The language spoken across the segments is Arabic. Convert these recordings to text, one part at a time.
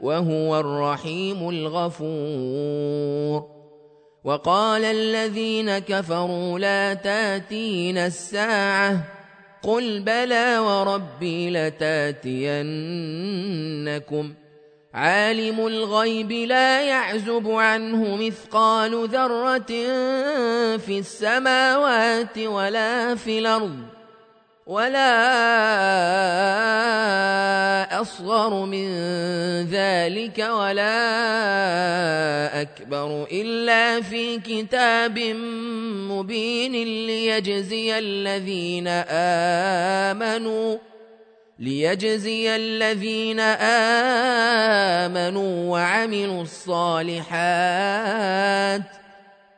وهو الرحيم الغفور. وقال الذين كفروا لا تاتين الساعة قل بلى وربي لتأتينكم. عالم الغيب لا يعزب عنه مثقال ذرة في السماوات ولا في الأرض. ولا أصغر من ذلك ولا أكبر إلا في كتاب مبين ليجزي الذين آمنوا ليجزي الذين آمنوا وعملوا الصالحات.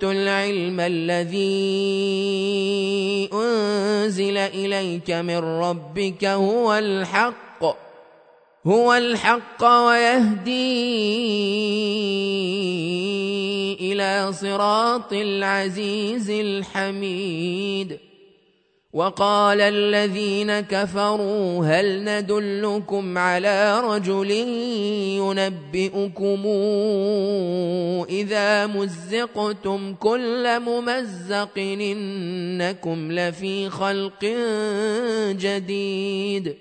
أوتوا العلم الذي أنزل إليك من ربك هو الحق هو الحق ويهدي إلى صراط العزيز الحميد. وقال الذين كفروا هل ندلكم على رجل ينبئكم إذا مزقتم كل ممزق إنكم لفي خلق جديد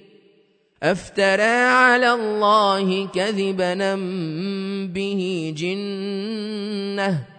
أفترى على الله كذبا به جنة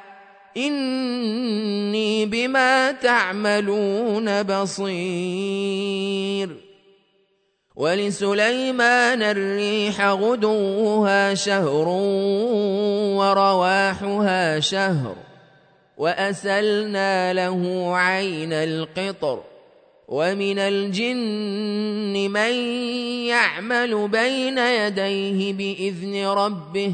إني بما تعملون بصير. ولسليمان الريح غدوها شهر ورواحها شهر وأسلنا له عين القطر. ومن الجن من يعمل بين يديه بإذن ربه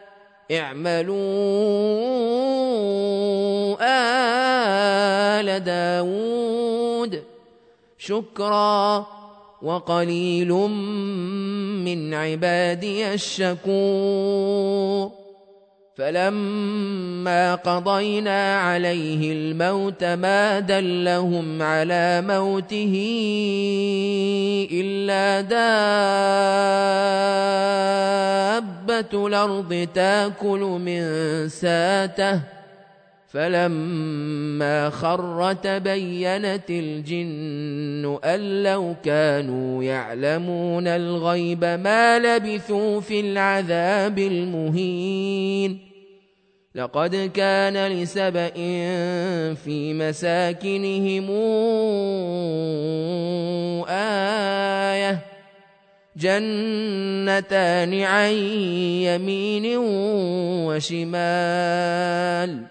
اعملوا آل داود شكرا وقليل من عبادي الشكور فلما قضينا عليه الموت ما دلهم على موته الا دابه الأرض تاكل من ساته فلما خر تبينت الجن ان لو كانوا يعلمون الغيب ما لبثوا في العذاب المهين لقد كان لسبا في مساكنهم إيه جنتان عن يمين وشمال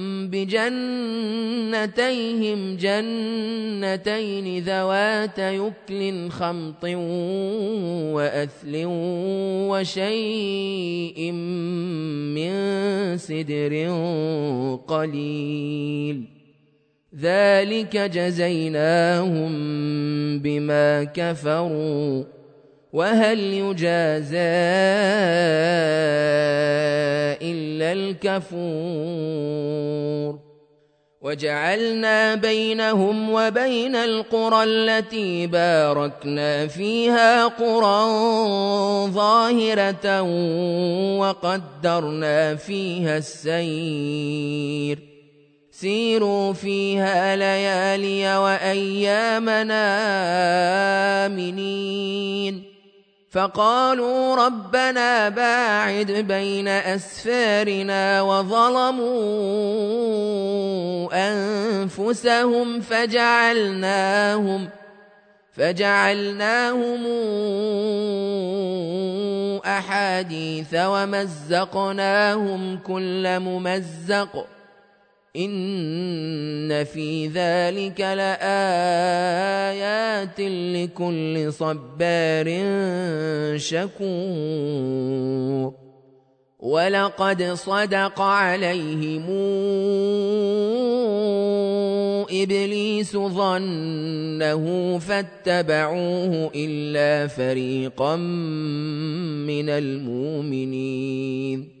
بجنتيهم جنتين ذوات يكل خمط وأثل وشيء من سدر قليل. ذلك جزيناهم بما كفروا. وهل يجازى إلا الكفور. وجعلنا بينهم وبين القرى التي باركنا فيها قرى ظاهرة وقدرنا فيها السير. سيروا فيها ليالي وأيامنا آمنين. فقالوا ربنا باعد بين أسفارنا وظلموا أنفسهم فجعلناهم فجعلناهم أحاديث ومزقناهم كل ممزق إن في ذلك لآيات لكل صبار شكور. ولقد صدق عليهم إبليس ظنه فاتبعوه إلا فريقا من المؤمنين.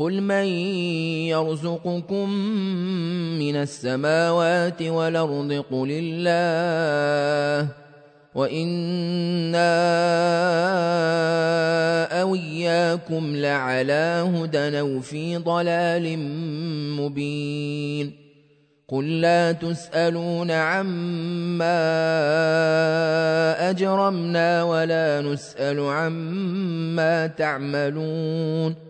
قل من يرزقكم من السماوات والارض قل الله وأنا أو اياكم لعلى هدى أو في ضلال مبين قل لا تسالون عما اجرمنا ولا نسال عما تعملون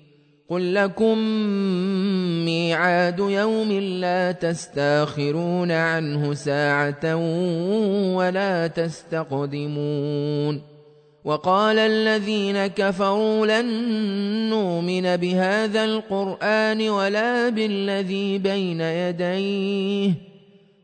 قل لكم ميعاد يوم لا تستاخرون عنه ساعه ولا تستقدمون وقال الذين كفروا لن نؤمن بهذا القران ولا بالذي بين يديه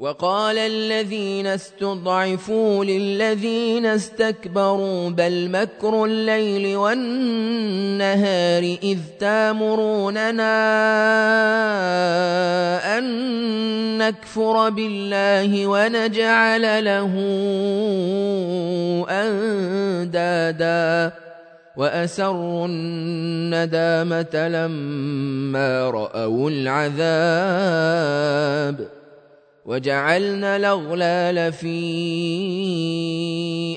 وقال الذين استضعفوا للذين استكبروا بل مكر الليل والنهار إذ تامروننا أن نكفر بالله ونجعل له أندادا وأسروا الندامة لما رأوا العذاب وجعلنا الأغلال في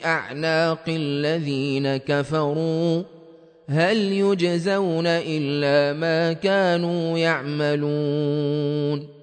أعناق الذين كفروا. هل يجزون إلا ما كانوا يعملون؟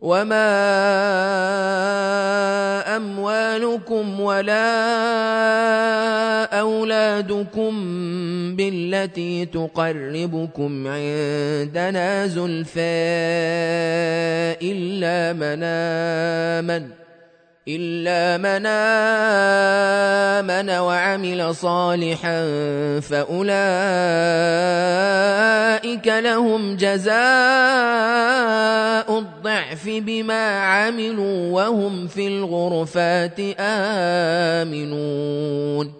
وما اموالكم ولا اولادكم بالتي تقربكم عندنا زلفى الا من امن إلا من آمن وعمل صالحا فأولئك لهم جزاء الضعف بما عملوا وهم في الغرفات آمنون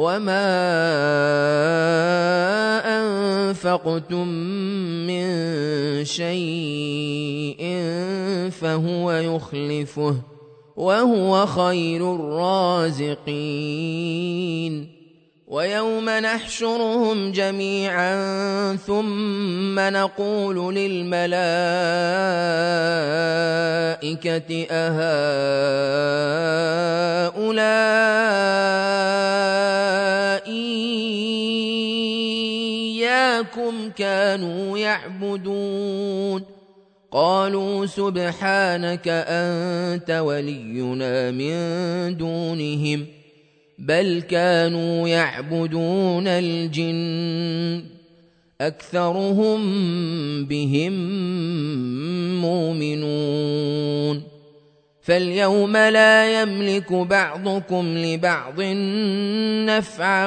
وما انفقتم من شيء فهو يخلفه وهو خير الرازقين ويوم نحشرهم جميعا ثم نقول للملائكه اهؤلاء إياكم كانوا يعبدون. قالوا سبحانك أنت ولينا من دونهم بل كانوا يعبدون الجن. أكثرهم بهم مؤمنون. فاليوم لا يملك بعضكم لبعض نفعا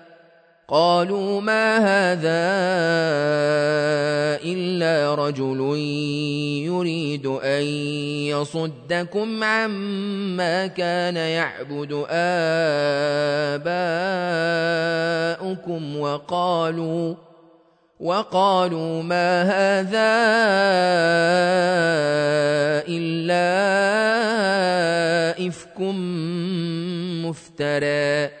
قالوا ما هذا إلا رجل يريد أن يصدكم عما كان يعبد آباؤكم وقالوا وقالوا ما هذا إلا إفك مفترى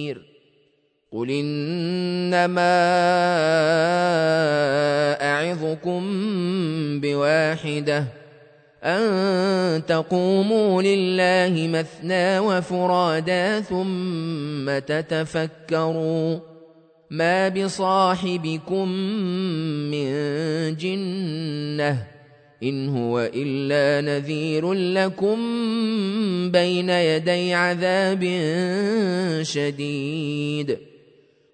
قل انما اعظكم بواحده أن تقوموا لله مثنى وفرادا ثم تتفكروا ما بصاحبكم من جنة إن هو إلا نذير لكم بين يدي عذاب شديد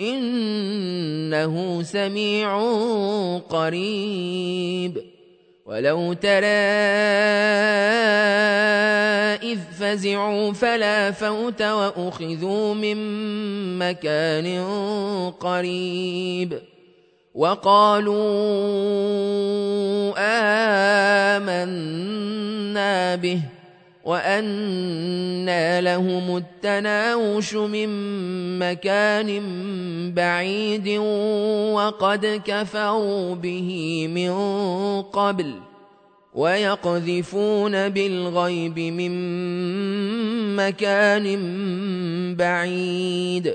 إنه سميع قريب. ولو ترى إذ فزعوا فلا فوت وأخذوا من مكان قريب. وقالوا آمنا به. وأنى لهم التناوش من مكان بعيد وقد كفروا به من قبل ويقذفون بالغيب من مكان بعيد